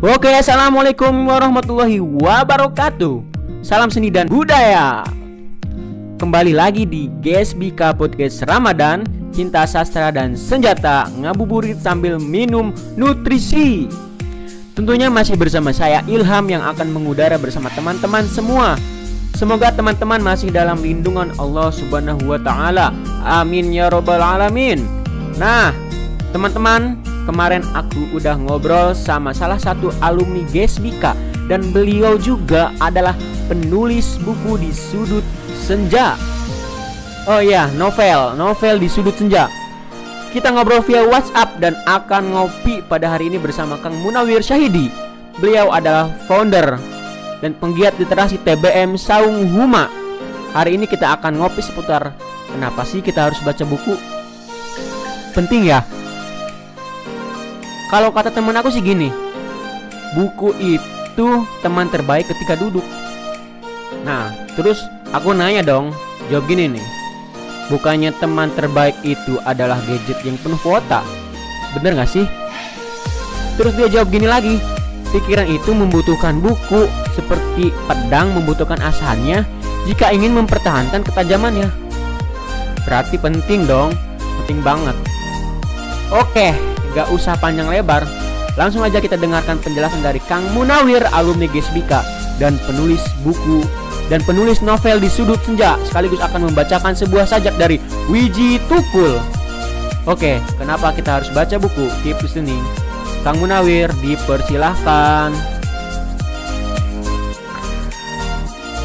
Oke, assalamualaikum warahmatullahi wabarakatuh. Salam seni dan budaya. Kembali lagi di GSBK Podcast Ramadan, cinta sastra dan senjata, ngabuburit sambil minum nutrisi. Tentunya masih bersama saya Ilham yang akan mengudara bersama teman-teman semua. Semoga teman-teman masih dalam lindungan Allah Subhanahu wa taala. Amin ya robbal alamin. Nah, teman-teman, kemarin aku udah ngobrol sama salah satu alumni GSBK dan beliau juga adalah penulis buku di sudut senja. Oh iya, novel, novel di sudut senja. Kita ngobrol via WhatsApp dan akan ngopi pada hari ini bersama Kang Munawir Syahidi. Beliau adalah founder dan penggiat literasi TBM Saung Huma. Hari ini kita akan ngopi seputar kenapa sih kita harus baca buku? Penting ya. Kalau kata temen aku sih gini, buku itu teman terbaik ketika duduk. Nah, terus aku nanya dong, jawab gini nih. Bukannya teman terbaik itu adalah gadget yang penuh kuota Bener gak sih? Terus dia jawab gini lagi Pikiran itu membutuhkan buku Seperti pedang membutuhkan asahannya Jika ingin mempertahankan ketajamannya Berarti penting dong Penting banget Oke, gak usah panjang lebar Langsung aja kita dengarkan penjelasan dari Kang Munawir alumni Gesbika dan penulis buku dan penulis novel di sudut senja sekaligus akan membacakan sebuah sajak dari Wiji Tukul. Oke, kenapa kita harus baca buku? Keep listening. Kang Munawir, dipersilahkan.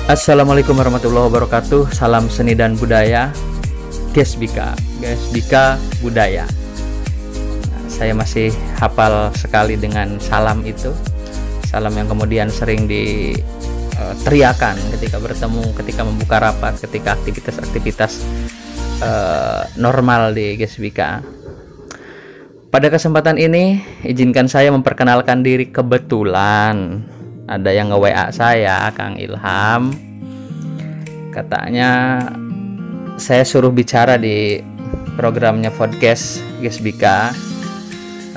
Assalamualaikum warahmatullahi wabarakatuh. Salam seni dan budaya. Gesbika, Gesbika budaya. Saya masih hafal sekali dengan salam itu. Salam yang kemudian sering di uh, teriakan ketika bertemu, ketika membuka rapat, ketika aktivitas-aktivitas uh, normal di GSBK. Pada kesempatan ini, izinkan saya memperkenalkan diri kebetulan. Ada yang nge-WA saya, Kang Ilham. Katanya saya suruh bicara di programnya podcast GSBK.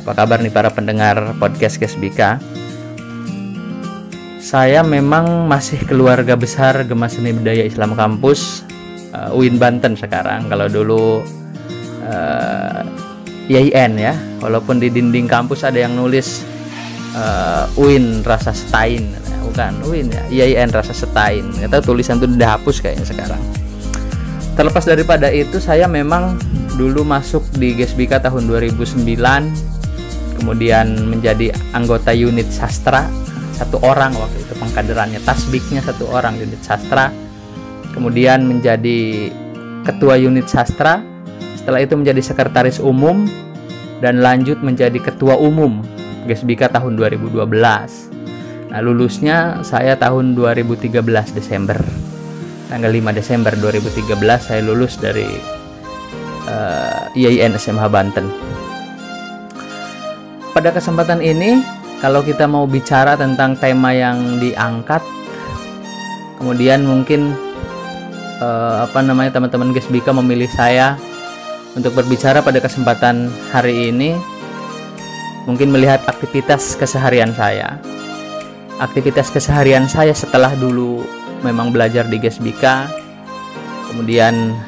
Apa kabar nih para pendengar podcast GSBK? saya memang masih keluarga besar Gema Seni Budaya Islam Kampus uh, UIN Banten sekarang. Kalau dulu uh, IAIN ya. Walaupun di dinding kampus ada yang nulis uh, UIN rasa setain. Bukan UIN ya. IAIN rasa setain. Kita tulisan itu udah hapus kayaknya sekarang. Terlepas daripada itu saya memang dulu masuk di GSBK tahun 2009 kemudian menjadi anggota unit sastra satu orang waktu itu pengkaderannya tasbiknya satu orang unit sastra. Kemudian menjadi ketua unit sastra. Setelah itu menjadi sekretaris umum dan lanjut menjadi ketua umum Gesbika tahun 2012 nah lulusnya saya tahun 2013 Desember. Tanggal 5 Desember 2013 saya lulus dari uh, IAIN SMH Banten pada kesempatan ini kalau kita mau bicara tentang tema yang diangkat kemudian mungkin uh, apa namanya teman-teman Gesbika memilih saya untuk berbicara pada kesempatan hari ini mungkin melihat aktivitas keseharian saya. Aktivitas keseharian saya setelah dulu memang belajar di Gesbika kemudian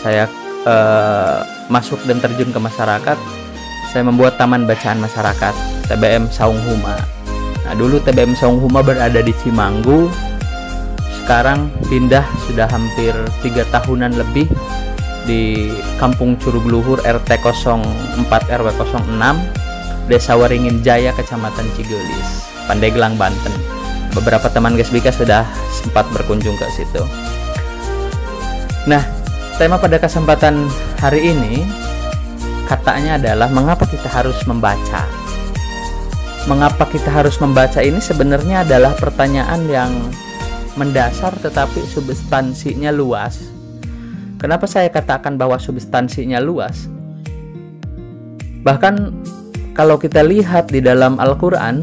saya uh, masuk dan terjun ke masyarakat saya membuat taman bacaan masyarakat TBM Saung Huma. Nah dulu TBM Saung Huma berada di Cimanggu, sekarang pindah sudah hampir tiga tahunan lebih di Kampung Curug Luhur RT 04 RW 06 Desa Waringin Jaya Kecamatan Cigelis Pandeglang Banten. Beberapa teman Gesbika sudah sempat berkunjung ke situ. Nah tema pada kesempatan hari ini katanya adalah mengapa kita harus membaca. Mengapa kita harus membaca ini sebenarnya adalah pertanyaan yang mendasar tetapi substansinya luas. Kenapa saya katakan bahwa substansinya luas? Bahkan kalau kita lihat di dalam Al-Qur'an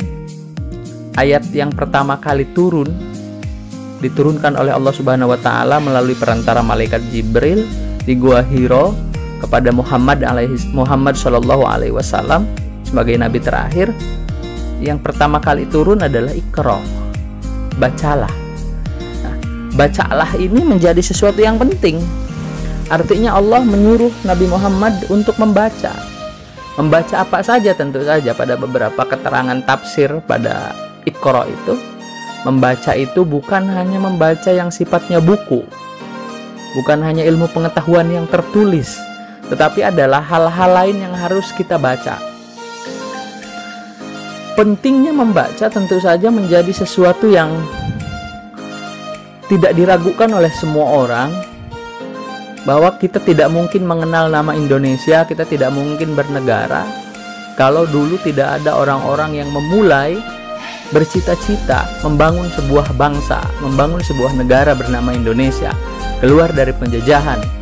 ayat yang pertama kali turun diturunkan oleh Allah Subhanahu wa taala melalui perantara malaikat Jibril di Gua Hiro kepada Muhammad alaihi Muhammad Shallallahu alaihi wasallam sebagai nabi terakhir. Yang pertama kali turun adalah ikro bacalah. Nah, bacalah ini menjadi sesuatu yang penting. Artinya Allah menyuruh Nabi Muhammad untuk membaca. Membaca apa saja tentu saja pada beberapa keterangan tafsir pada ikro itu. Membaca itu bukan hanya membaca yang sifatnya buku. Bukan hanya ilmu pengetahuan yang tertulis tetapi adalah hal-hal lain yang harus kita baca. Pentingnya membaca tentu saja menjadi sesuatu yang tidak diragukan oleh semua orang bahwa kita tidak mungkin mengenal nama Indonesia, kita tidak mungkin bernegara kalau dulu tidak ada orang-orang yang memulai bercita-cita membangun sebuah bangsa, membangun sebuah negara bernama Indonesia, keluar dari penjajahan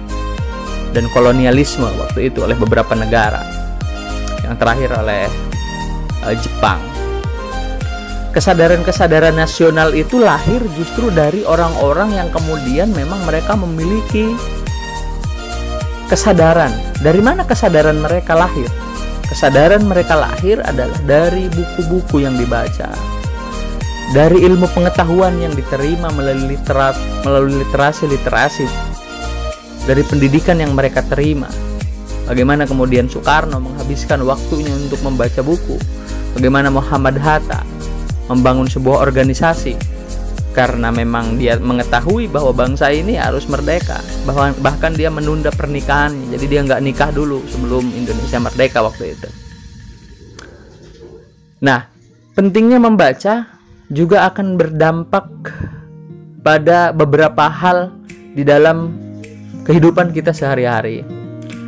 dan kolonialisme waktu itu oleh beberapa negara. Yang terakhir oleh uh, Jepang. Kesadaran-kesadaran nasional itu lahir justru dari orang-orang yang kemudian memang mereka memiliki kesadaran. Dari mana kesadaran mereka lahir? Kesadaran mereka lahir adalah dari buku-buku yang dibaca, dari ilmu pengetahuan yang diterima melalui melalui literasi literasi, dari pendidikan yang mereka terima. Bagaimana kemudian Soekarno menghabiskan waktunya untuk membaca buku, bagaimana Muhammad Hatta membangun sebuah organisasi? Karena memang dia mengetahui bahwa bangsa ini harus merdeka. Bahwa bahkan dia menunda pernikahannya. Jadi dia nggak nikah dulu sebelum Indonesia merdeka waktu itu. Nah pentingnya membaca juga akan berdampak pada beberapa hal di dalam kehidupan kita sehari-hari.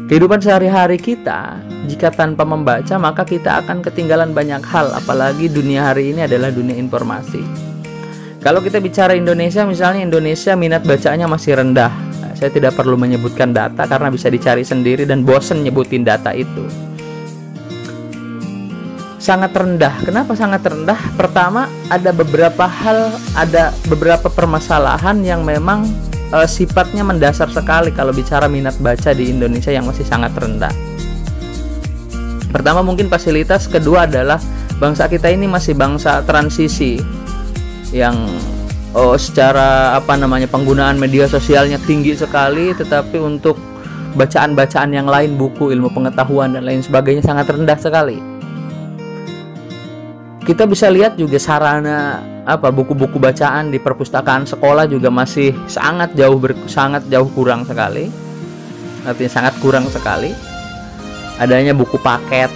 Kehidupan sehari-hari kita jika tanpa membaca maka kita akan ketinggalan banyak hal apalagi dunia hari ini adalah dunia informasi. Kalau kita bicara Indonesia misalnya Indonesia minat bacanya masih rendah. Nah, saya tidak perlu menyebutkan data karena bisa dicari sendiri dan bosen nyebutin data itu. Sangat rendah. Kenapa sangat rendah? Pertama ada beberapa hal ada beberapa permasalahan yang memang uh, sifatnya mendasar sekali kalau bicara minat baca di Indonesia yang masih sangat rendah. Pertama mungkin fasilitas, kedua adalah bangsa kita ini masih bangsa transisi yang oh secara apa namanya penggunaan media sosialnya tinggi sekali tetapi untuk bacaan-bacaan yang lain buku ilmu pengetahuan dan lain sebagainya sangat rendah sekali kita bisa lihat juga sarana apa buku-buku bacaan di perpustakaan sekolah juga masih sangat jauh ber, sangat jauh kurang sekali. Artinya sangat kurang sekali. Adanya buku paket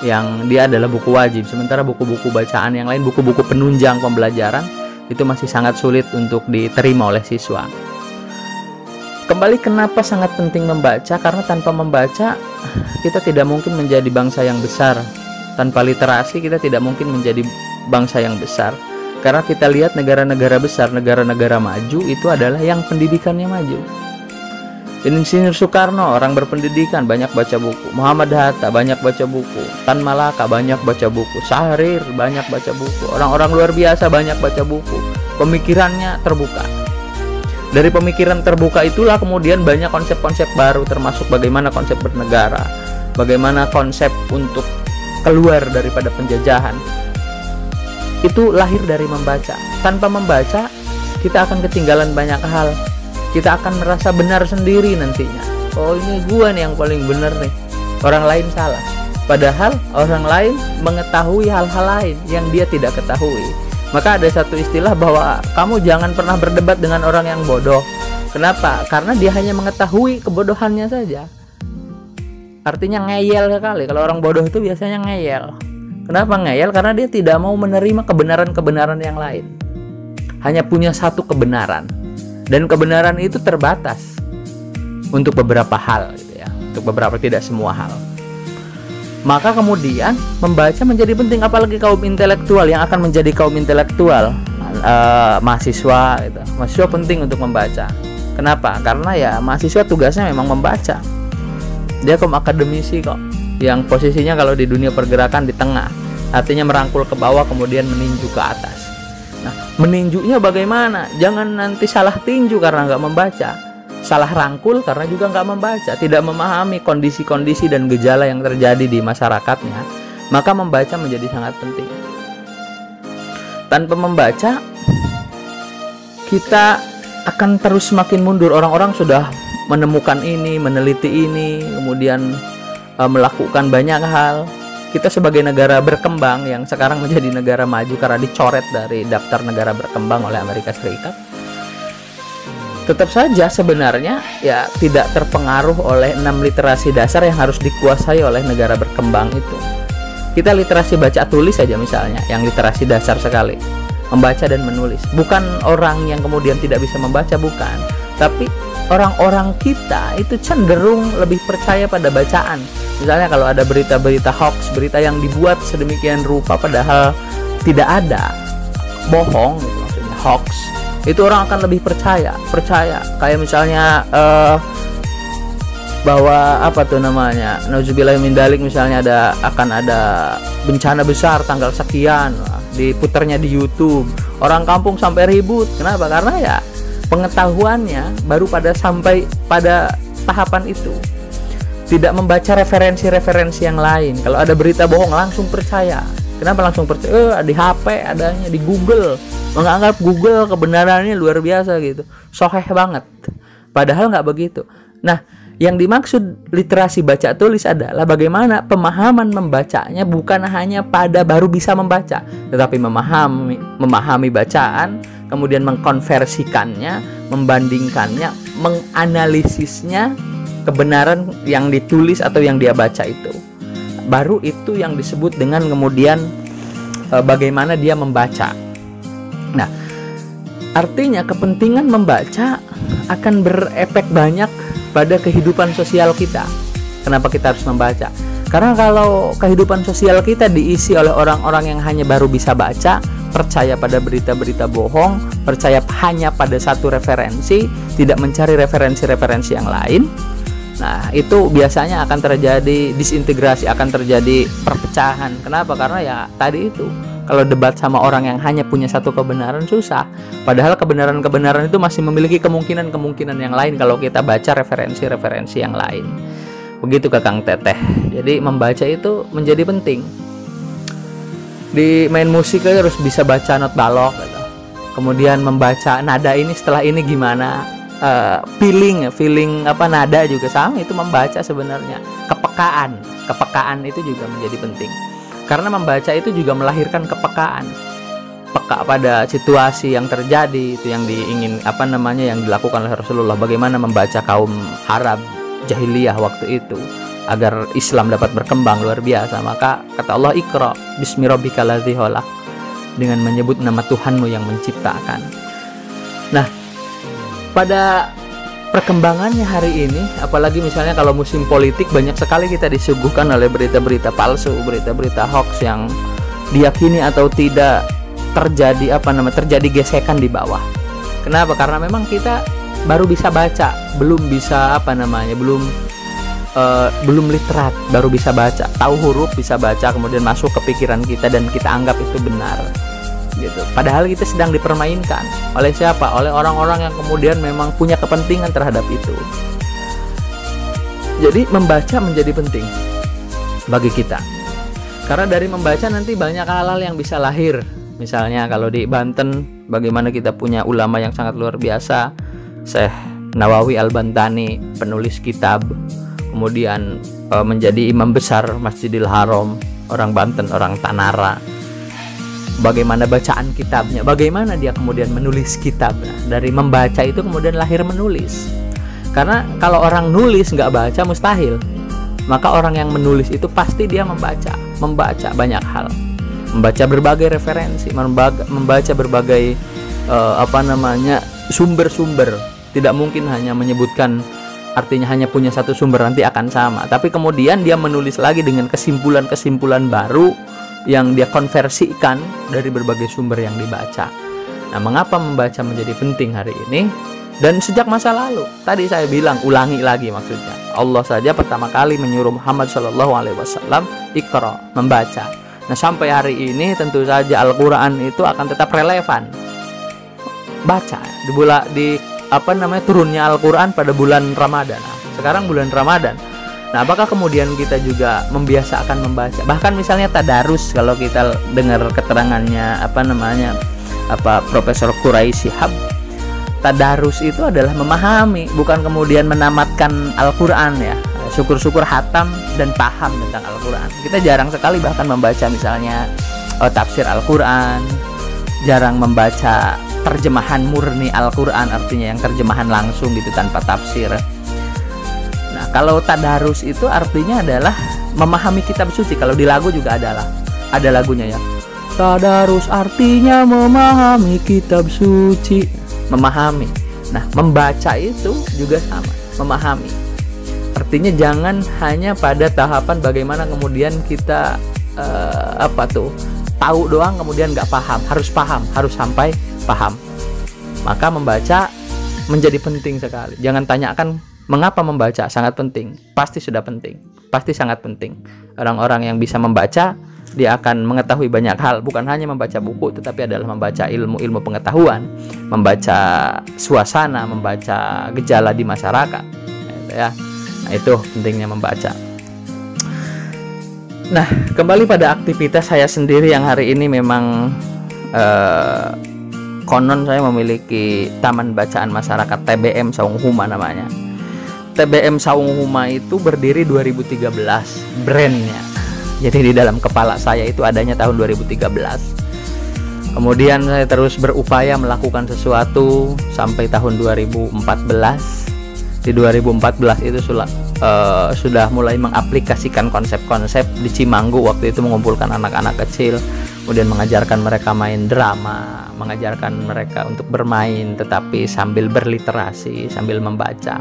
yang dia adalah buku wajib sementara buku-buku bacaan yang lain buku-buku penunjang pembelajaran itu masih sangat sulit untuk diterima oleh siswa. Kembali kenapa sangat penting membaca? Karena tanpa membaca kita tidak mungkin menjadi bangsa yang besar tanpa literasi kita tidak mungkin menjadi bangsa yang besar karena kita lihat negara-negara besar, negara-negara maju itu adalah yang pendidikannya maju. Insinyur Soekarno orang berpendidikan banyak baca buku, Muhammad Hatta banyak baca buku, Tan Malaka banyak baca buku, Syahrir banyak baca buku, orang-orang luar biasa banyak baca buku. Pemikirannya terbuka. Dari pemikiran terbuka itulah kemudian banyak konsep-konsep baru termasuk bagaimana konsep bernegara, bagaimana konsep untuk keluar daripada penjajahan itu lahir dari membaca. Tanpa membaca, kita akan ketinggalan banyak hal. Kita akan merasa benar sendiri nantinya. Oh ini gua nih yang paling benar nih. Orang lain salah. Padahal orang lain mengetahui hal-hal lain yang dia tidak ketahui. Maka ada satu istilah bahwa kamu jangan pernah berdebat dengan orang yang bodoh. Kenapa? Karena dia hanya mengetahui kebodohannya saja. Artinya ngeyel sekali. Kalau orang bodoh itu biasanya ngeyel. Kenapa ngeyel? Karena dia tidak mau menerima kebenaran-kebenaran yang lain. Hanya punya satu kebenaran. Dan kebenaran itu terbatas untuk beberapa hal gitu ya. Untuk beberapa tidak semua hal. Maka kemudian membaca menjadi penting apalagi kaum intelektual yang akan menjadi kaum intelektual uh, mahasiswa gitu. Mahasiswa penting untuk membaca. Kenapa? Karena ya mahasiswa tugasnya memang membaca. Dia kaum akademisi kok. Yang posisinya kalau di dunia pergerakan di tengah. Artinya merangkul ke bawah kemudian meninju ke atas. Nah meninjunya bagaimana? Jangan nanti salah tinju karena nggak membaca. Salah rangkul karena juga nggak membaca. Tidak memahami kondisi-kondisi dan gejala yang terjadi di masyarakatnya maka membaca menjadi sangat penting. Tanpa membaca, kita akan terus semakin mundur. Orang-orang sudah menemukan ini, meneliti ini, kemudian uh, melakukan banyak hal. Kita sebagai negara berkembang yang sekarang menjadi negara maju karena dicoret dari daftar negara berkembang oleh Amerika Serikat. Tetap saja sebenarnya ya tidak terpengaruh oleh enam literasi dasar yang harus dikuasai oleh negara berkembang itu. Kita literasi baca tulis saja misalnya, yang literasi dasar sekali membaca dan menulis. Bukan orang yang kemudian tidak bisa membaca, bukan. Tapi orang-orang kita itu cenderung lebih percaya pada bacaan. Misalnya kalau ada berita-berita hoax, berita yang dibuat sedemikian rupa padahal tidak ada, bohong maksudnya hoax, itu orang akan lebih percaya, percaya. Kayak misalnya uh, bahwa apa tuh namanya, nauzubillah min dalik misalnya ada akan ada bencana besar tanggal sekian, diputarnya di YouTube. Orang kampung sampai ribut. Kenapa? Karena ya pengetahuannya baru pada sampai pada tahapan itu. Tidak membaca referensi-referensi yang lain. Kalau ada berita bohong langsung percaya. Kenapa langsung percaya? Eh, di HP adanya di Google. Menganggap Google kebenarannya luar biasa gitu. Soheh banget. Padahal nggak begitu. Nah yang dimaksud literasi baca tulis adalah bagaimana pemahaman membacanya bukan hanya pada baru bisa membaca, tetapi memahami memahami bacaan, kemudian mengkonversikannya, membandingkannya, menganalisisnya kebenaran yang ditulis atau yang dia baca itu. Baru itu yang disebut dengan kemudian e, bagaimana dia membaca. Nah, artinya kepentingan membaca akan berefek banyak pada kehidupan sosial kita. Kenapa kita harus membaca? Karena kalau kehidupan sosial kita diisi oleh orang-orang yang hanya baru bisa baca, percaya pada berita-berita bohong, percaya hanya pada satu referensi, tidak mencari referensi-referensi yang lain. Nah, itu biasanya akan terjadi disintegrasi, akan terjadi perpecahan. Kenapa? Karena ya tadi itu kalau debat sama orang yang hanya punya satu kebenaran susah. Padahal kebenaran-kebenaran itu masih memiliki kemungkinan-kemungkinan yang lain kalau kita baca referensi-referensi yang lain. Begitu Kakang Teteh. Jadi membaca itu menjadi penting. Di main musik harus bisa baca not balok gitu. Kemudian membaca nada ini setelah ini gimana? Uh, feeling feeling apa nada juga sama itu membaca sebenarnya kepekaan kepekaan itu juga menjadi penting karena membaca itu juga melahirkan kepekaan peka pada situasi yang terjadi itu yang diingin apa namanya yang dilakukan oleh Rasulullah bagaimana membaca kaum Arab jahiliyah waktu itu agar Islam dapat berkembang luar biasa maka kata Allah ikra bismi rabbikal dengan menyebut nama Tuhanmu yang menciptakan. Nah pada perkembangannya hari ini apalagi misalnya kalau musim politik banyak sekali kita disuguhkan oleh berita-berita palsu berita-berita hoax yang diyakini atau tidak terjadi apa namanya terjadi gesekan di bawah. Kenapa? Karena memang kita baru bisa baca belum bisa apa namanya belum uh, belum literat baru bisa baca tahu huruf bisa baca kemudian masuk ke pikiran kita dan kita anggap itu benar gitu. Padahal kita sedang dipermainkan oleh siapa? Oleh orang-orang yang kemudian memang punya kepentingan terhadap itu. Jadi membaca menjadi penting bagi kita. Karena dari membaca nanti banyak hal-hal yang bisa lahir. Misalnya kalau di Banten bagaimana kita punya ulama yang sangat luar biasa, Syekh Nawawi Al-Bantani, penulis kitab, kemudian e, menjadi imam besar Masjidil Haram, orang Banten, orang Tanara bagaimana bacaan kitabnya, bagaimana dia kemudian menulis kitab. Nah, dari membaca itu kemudian lahir menulis. Karena kalau orang nulis nggak baca mustahil. Maka orang yang menulis itu pasti dia membaca, membaca banyak hal, membaca berbagai referensi, membaca berbagai uh, apa namanya sumber-sumber. Tidak mungkin hanya menyebutkan artinya hanya punya satu sumber nanti akan sama. Tapi kemudian dia menulis lagi dengan kesimpulan-kesimpulan baru yang dia konversikan dari berbagai sumber yang dibaca. Nah, mengapa membaca menjadi penting hari ini? Dan sejak masa lalu, tadi saya bilang ulangi lagi maksudnya. Allah saja pertama kali menyuruh Muhammad Shallallahu Alaihi Wasallam ikro membaca. Nah sampai hari ini tentu saja Al-Quran itu akan tetap relevan. Baca di bulan di apa namanya turunnya Al-Quran pada bulan Ramadan. Nah, sekarang bulan Ramadan Nah, apakah kemudian kita juga membiasakan membaca? Bahkan misalnya tadarus kalau kita dengar keterangannya apa namanya apa Profesor Kurai Shihab tadarus itu adalah memahami bukan kemudian menamatkan Al-Qur'an ya. Syukur-syukur hatam dan paham tentang Al-Qur'an. Kita jarang sekali bahkan membaca misalnya oh, tafsir Al-Qur'an, jarang membaca terjemahan murni Al-Qur'an artinya yang terjemahan langsung gitu tanpa tafsir Nah, kalau tadarus itu artinya adalah memahami kitab suci. Kalau di lagu juga adalah ada lagunya ya. Tadarus artinya memahami kitab suci. Memahami. Nah, membaca itu juga sama, memahami. Artinya jangan hanya pada tahapan bagaimana kemudian kita uh, apa tuh tahu doang kemudian nggak paham, harus paham, harus sampai paham. Maka membaca menjadi penting sekali. Jangan tanyakan Mengapa membaca sangat penting? Pasti sudah penting. Pasti sangat penting. Orang-orang yang bisa membaca, dia akan mengetahui banyak hal, bukan hanya membaca buku, tetapi adalah membaca ilmu-ilmu pengetahuan, membaca suasana, membaca gejala di masyarakat. Gitu ya. Nah, itu pentingnya membaca. Nah, kembali pada aktivitas saya sendiri yang hari ini memang eh, konon saya memiliki taman bacaan masyarakat TBM Saung Huma namanya. TBM Saung Huma itu berdiri 2013 brandnya. Jadi di dalam kepala saya itu adanya tahun 2013 kemudian saya terus berupaya melakukan sesuatu sampai tahun 2014 di 2014 itu sudah, uh, sudah mulai mengaplikasikan konsep-konsep di Cimanggu waktu itu mengumpulkan anak-anak kecil kemudian mengajarkan mereka main drama mengajarkan mereka untuk bermain tetapi sambil berliterasi sambil membaca.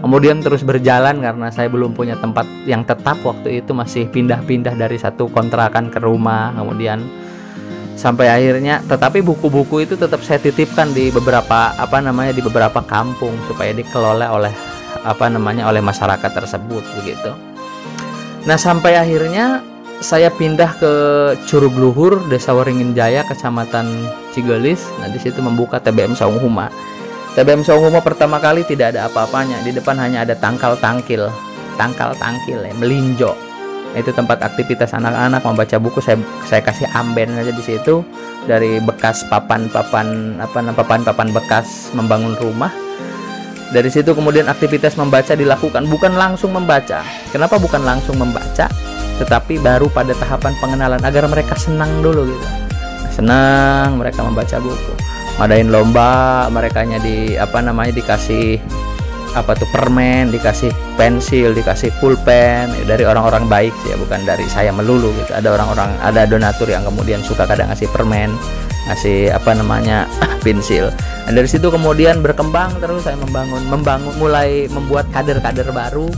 Kemudian terus berjalan karena saya belum punya tempat yang tetap waktu itu masih pindah-pindah dari satu kontrakan ke rumah kemudian sampai akhirnya tetapi buku-buku itu tetap saya titipkan di beberapa apa namanya di beberapa kampung supaya dikelola oleh apa namanya oleh masyarakat tersebut begitu. Nah sampai akhirnya saya pindah ke Curug Luhur Desa Waringin Jaya Kecamatan Cigelis nah di situ membuka TBM Saung TBM Songhuma pertama kali tidak ada apa-apanya. Di depan hanya ada tangkal tangkil, tangkal tangkil ya, melinjo. Itu tempat aktivitas anak-anak membaca buku. Saya saya kasih amben aja di situ dari bekas papan-papan apa papan-papan bekas membangun rumah. Dari situ kemudian aktivitas membaca dilakukan bukan langsung membaca. Kenapa bukan langsung membaca? Tetapi baru pada tahapan pengenalan agar mereka senang dulu gitu. Senang mereka membaca buku. Ngadain lomba mereka di apa namanya dikasih apa tuh permen dikasih pensil dikasih pulpen. Ya, dari orang-orang baik ya bukan dari saya melulu gitu. Ada orang-orang ada donatur yang kemudian suka kadang ngasih permen ngasih apa namanya pensil. Dan dari situ kemudian berkembang terus saya membangun membangun mulai membuat kader-kader baru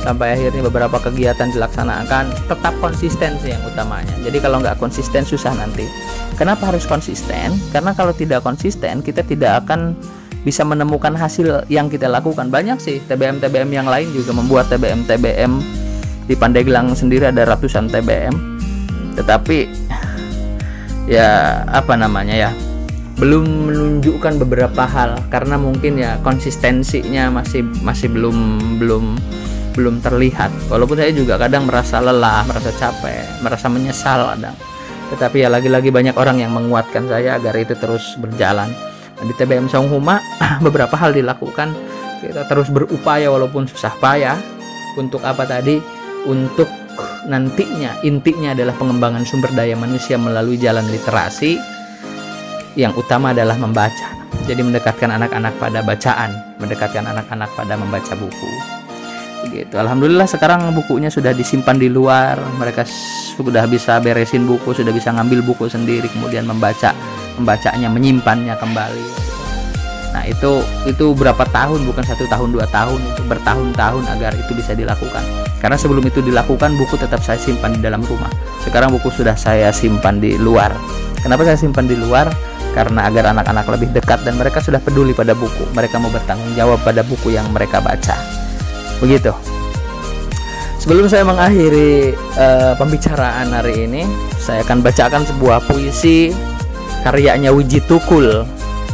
sampai akhirnya beberapa kegiatan dilaksanakan tetap konsisten sih yang utamanya. Jadi kalau nggak konsisten susah nanti. Kenapa harus konsisten? Karena kalau tidak konsisten kita tidak akan bisa menemukan hasil yang kita lakukan. Banyak sih TBM TBM yang lain juga membuat TBM TBM di Pandeglang sendiri ada ratusan TBM tetapi ya apa namanya ya belum menunjukkan beberapa hal. Karena mungkin ya konsistensinya masih masih belum belum belum terlihat. Walaupun saya juga kadang merasa lelah merasa capek merasa menyesal kadang. Tetapi ya lagi-lagi banyak orang yang menguatkan saya agar itu terus berjalan. Di TBM Songhuma beberapa hal dilakukan. Kita terus berupaya walaupun susah payah. Untuk apa tadi? Untuk nantinya intinya adalah pengembangan sumber daya manusia melalui jalan literasi. Yang utama adalah membaca. Jadi mendekatkan anak-anak pada bacaan mendekatkan anak-anak pada membaca buku gitu. Alhamdulillah sekarang bukunya sudah disimpan di luar. Mereka sudah bisa beresin buku sudah bisa ngambil buku sendiri kemudian membaca membacanya menyimpannya kembali. Nah itu itu berapa tahun? Bukan satu tahun dua tahun itu bertahun-tahun agar itu bisa dilakukan. Karena sebelum itu dilakukan buku tetap saya simpan di dalam rumah. Sekarang buku sudah saya simpan di luar. Kenapa saya simpan di luar? Karena agar anak-anak lebih dekat dan mereka sudah peduli pada buku. Mereka mau bertanggung jawab pada buku yang mereka baca begitu sebelum saya mengakhiri uh, pembicaraan hari ini saya akan bacakan sebuah puisi karyanya Wiji Tukul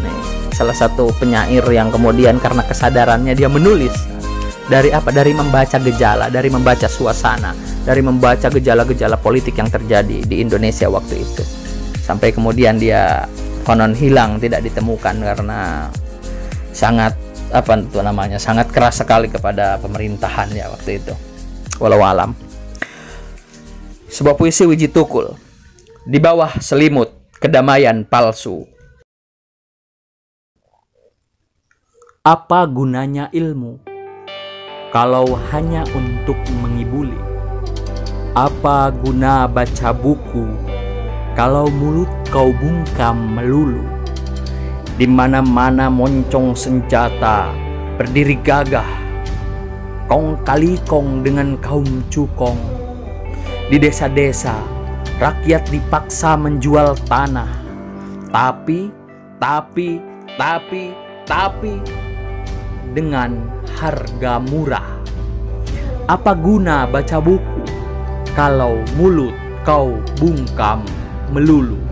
nih salah satu penyair yang kemudian karena kesadarannya dia menulis Dari apa? Dari membaca gejala, dari membaca suasana, dari membaca gejala-gejala politik yang terjadi di Indonesia waktu itu. Sampai kemudian dia konon hilang, tidak ditemukan karena sangat apa itu namanya? sangat keras sekali kepada pemerintahan ya waktu itu. Walau alam. Sebuah puisi Wiji Tukul. Di bawah selimut kedamaian palsu. Apa gunanya ilmu? kalau hanya untuk mengibuli? Apa guna baca buku kalau mulut kau bungkam melulu? Di mana-mana moncong senjata berdiri gagah, kong kali kong dengan kaum cukong. Di desa-desa, rakyat dipaksa menjual tanah. Tapi, tapi, tapi, tapi, dengan harga murah. Apa guna baca buku kalau mulut kau bungkam melulu?